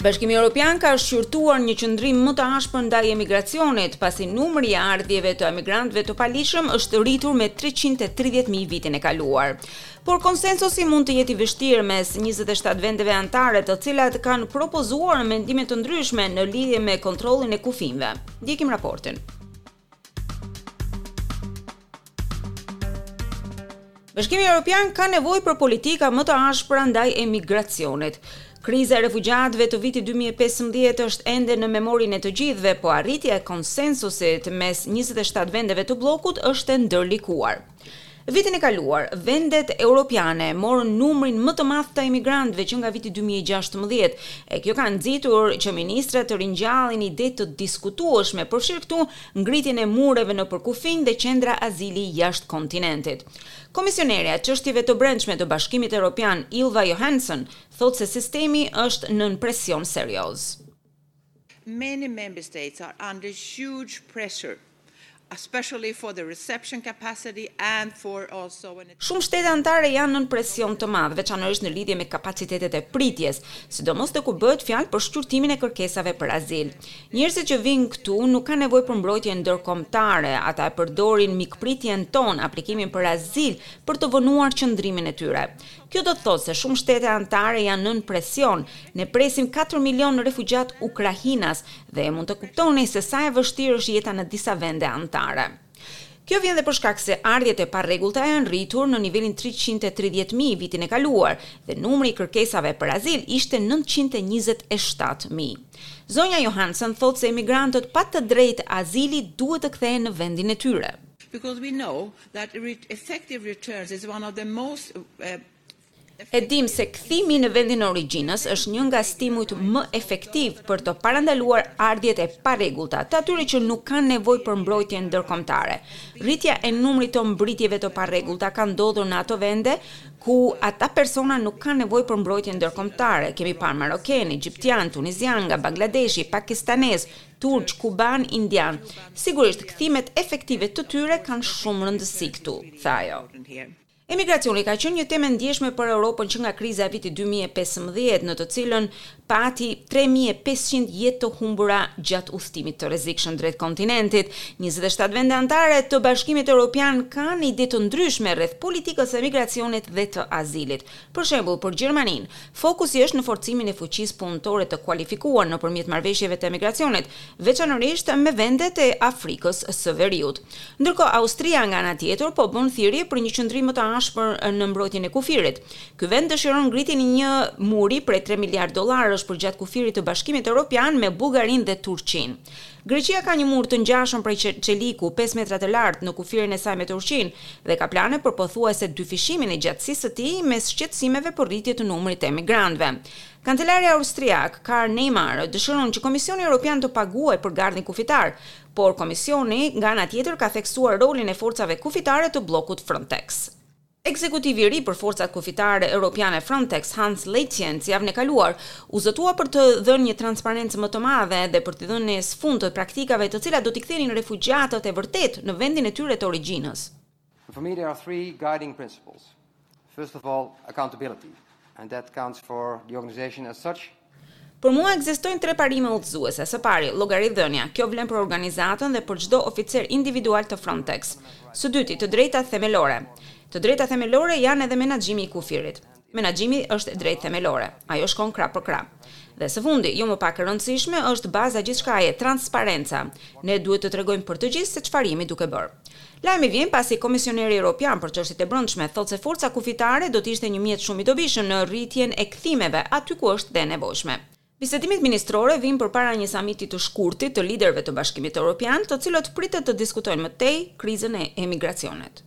Bashkimi Europian ka shqyrtuar një qëndrim më të ashpër ndaj emigracionit, pasi numri i ardhjeve të emigrantëve të paligjshëm është rritur me 330.000 vitin e kaluar. Por konsensusi mund të jetë i vështirë mes njëzet e shtatë vendeve anëtare, të cilat kanë propozuar mendime të ndryshme në lidhje me kontrollin e kufinjve. Ndjekim raportin. Bashkimi Europian ka nevojë për politika më të ashpra ndaj emigracionit. Kriza e refugjatëve të vitit 2015 është ende në memorien e të gjithëve, po arritja e konsensusit mes 27 vendeve të bllokut është e ndërlikuar. Vitin e kaluar, vendet europiane morën numrin më të madh të emigrantëve që nga viti 2016, e kjo ka nxitur që ministrat të ringjallin ide të diskutueshme, përfshirë këtu ngritjen e mureve nëpër kufinj dhe qendra azili jashtë kontinentit. Komisionerja e Çështjeve të Brendshme të Bashkimit Europian, Ylva Johansson, thotë se sistemi është nën presion serioz. Many member states are under huge pressure, especially for the reception capacity and for also an. Shumë shtete anëtare janë nën presion të madh, veçanërisht në lidhje me kapacitetet e pritjes, sidomos tek bëhet fjalë për shqyrtimin e kërkesave për azil. Njerëzit që vijnë këtu nuk kanë nevojë për mbrojtje ndërkombëtare, ata e përdorin mikpritjen tonë, aplikimin për azil, për të vonuar qëndrimin e tyre. Kjo do të thotë se shumë shtete anëtare janë nën presion. Ne presim katër milionë refugjatë ukrainas dhe mund të kuptoni se sa e vështirë është jeta në disa vende anëtare. Kjo vjen dhe për shkak se ardhjet e parregullta janë rritur në nivelin treqind e tridhjetë mijë vitin e kaluar dhe numri i kërkesave për azil ishte nëntëqind e njëzet e shtatë mijë. Zonja Johansson thotë se emigrantët pa të drejtë azili duhet të kthehen në vendin e tyre. that effective returns is one of the most E dimë se kthimi në vendin e origjinës është një nga stimujt më efektivë për të parandaluar ardhjet e parregullta të atyre që nuk kanë nevojë për mbrojtje ndërkombëtare. Rritja e numrit të mbritjeve të parregullta ka ndodhur në ato vende ku ata persona nuk kanë nevojë për mbrojtje ndërkombëtare. Kemi parë marokenë, egjiptianë, tunizianë, nga Bangladeshi, pakistanezë, turq, kubanë, indianë. Sigurisht, kthimet efektive të tyre kanë shumë rëndësi këtu, tha ajo. Emigracioni ka qenë një temë e ndjeshme për Europën që nga kriza e vitit dy mijë e pesëmbëdhjetë, në të cilën pati tre mijë e pesëqind jetë të humbura gjatë udhëtimit të rrezikshëm drejt kontinentit. Njëzet e shtatë vende anëtare të Bashkimit Europian kanë ide të ndryshme rreth politikës së emigracionit dhe të azilit, Për shembull, për Gjermaninë, fokusi është në forcimin e fuqisë punëtore të kualifikuar nëpërmjet marrëveshjeve të migracionit, veçanërisht me vendet e Afrikës së Veriut. Ndërkohë, Austria nga ana tjetër po bën thirrje për një qëndrim më të ashpër në mbrojtjen e kufirit. Ky vend dëshiron ngritjen e një muri prej tre miliardë dollarësh përgjatë kufirit të Bashkimit Europian me Bullgarinë dhe Turqinë. Greqia ka një mur të ngjashëm prej çeliku, pesë metra të lartë, në kufirin e saj me Turqinë, dhe ka plane për pothuajse dyfishimin e gjatësisë së tij, mes shqetësimeve për rritje të numrit të emigrantëve. Kancelari austriak, Karl Nehammer, dëshiron që Komisioni Europian të paguajë për gardhin kufitar, por Komisioni, nga ana tjetër, ka theksuar rolin e forcave kufitare të bllokut Frontex. Ekzekutivi i ri për Forcat Kufitare Europiane Frontex, Hans Leijtens, javën e kaluar u zotua për të dhënë një transparencë më të madhe dhe për t'i dhënë një fund të praktikave të cilat do t'i kthenin refugjatët e vërtetë në vendin e tyre të origjinës. For me there are three guiding principles, first of all accountability and that counts for the organization as such, Për mua ekzistojnë tre parime udhëzuese. Së pari, llogaridhënia. Kjo vlen për organizatën dhe për çdo oficer individual të Frontex. Së dyti, të drejtat themelore. Të drejta themelore janë edhe menaxhimi i kufirit. Menaxhimi është e drejtë themelore. Ajo shkon krah për krah. Dhe së fundi, jo më pak e rëndësishme, është baza e gjithçkaje, transparenca. Ne duhet të tregojmë për të gjithë se çfarë jemi duke bërë. Lajmi vjen pasi Komisioneri Europian për Çështjet e Brendshme thotë se forca kufitare do të ishte një mjet shumë i dobishëm në rritjen e kthimeve aty ku është dhe e nevojshme. Bisedimet ministrore vijnë përpara një samiti të shkurtit të liderëve të Bashkimit Europian, të cilët pritet të diskutojnë më tej krizën e emigracionit.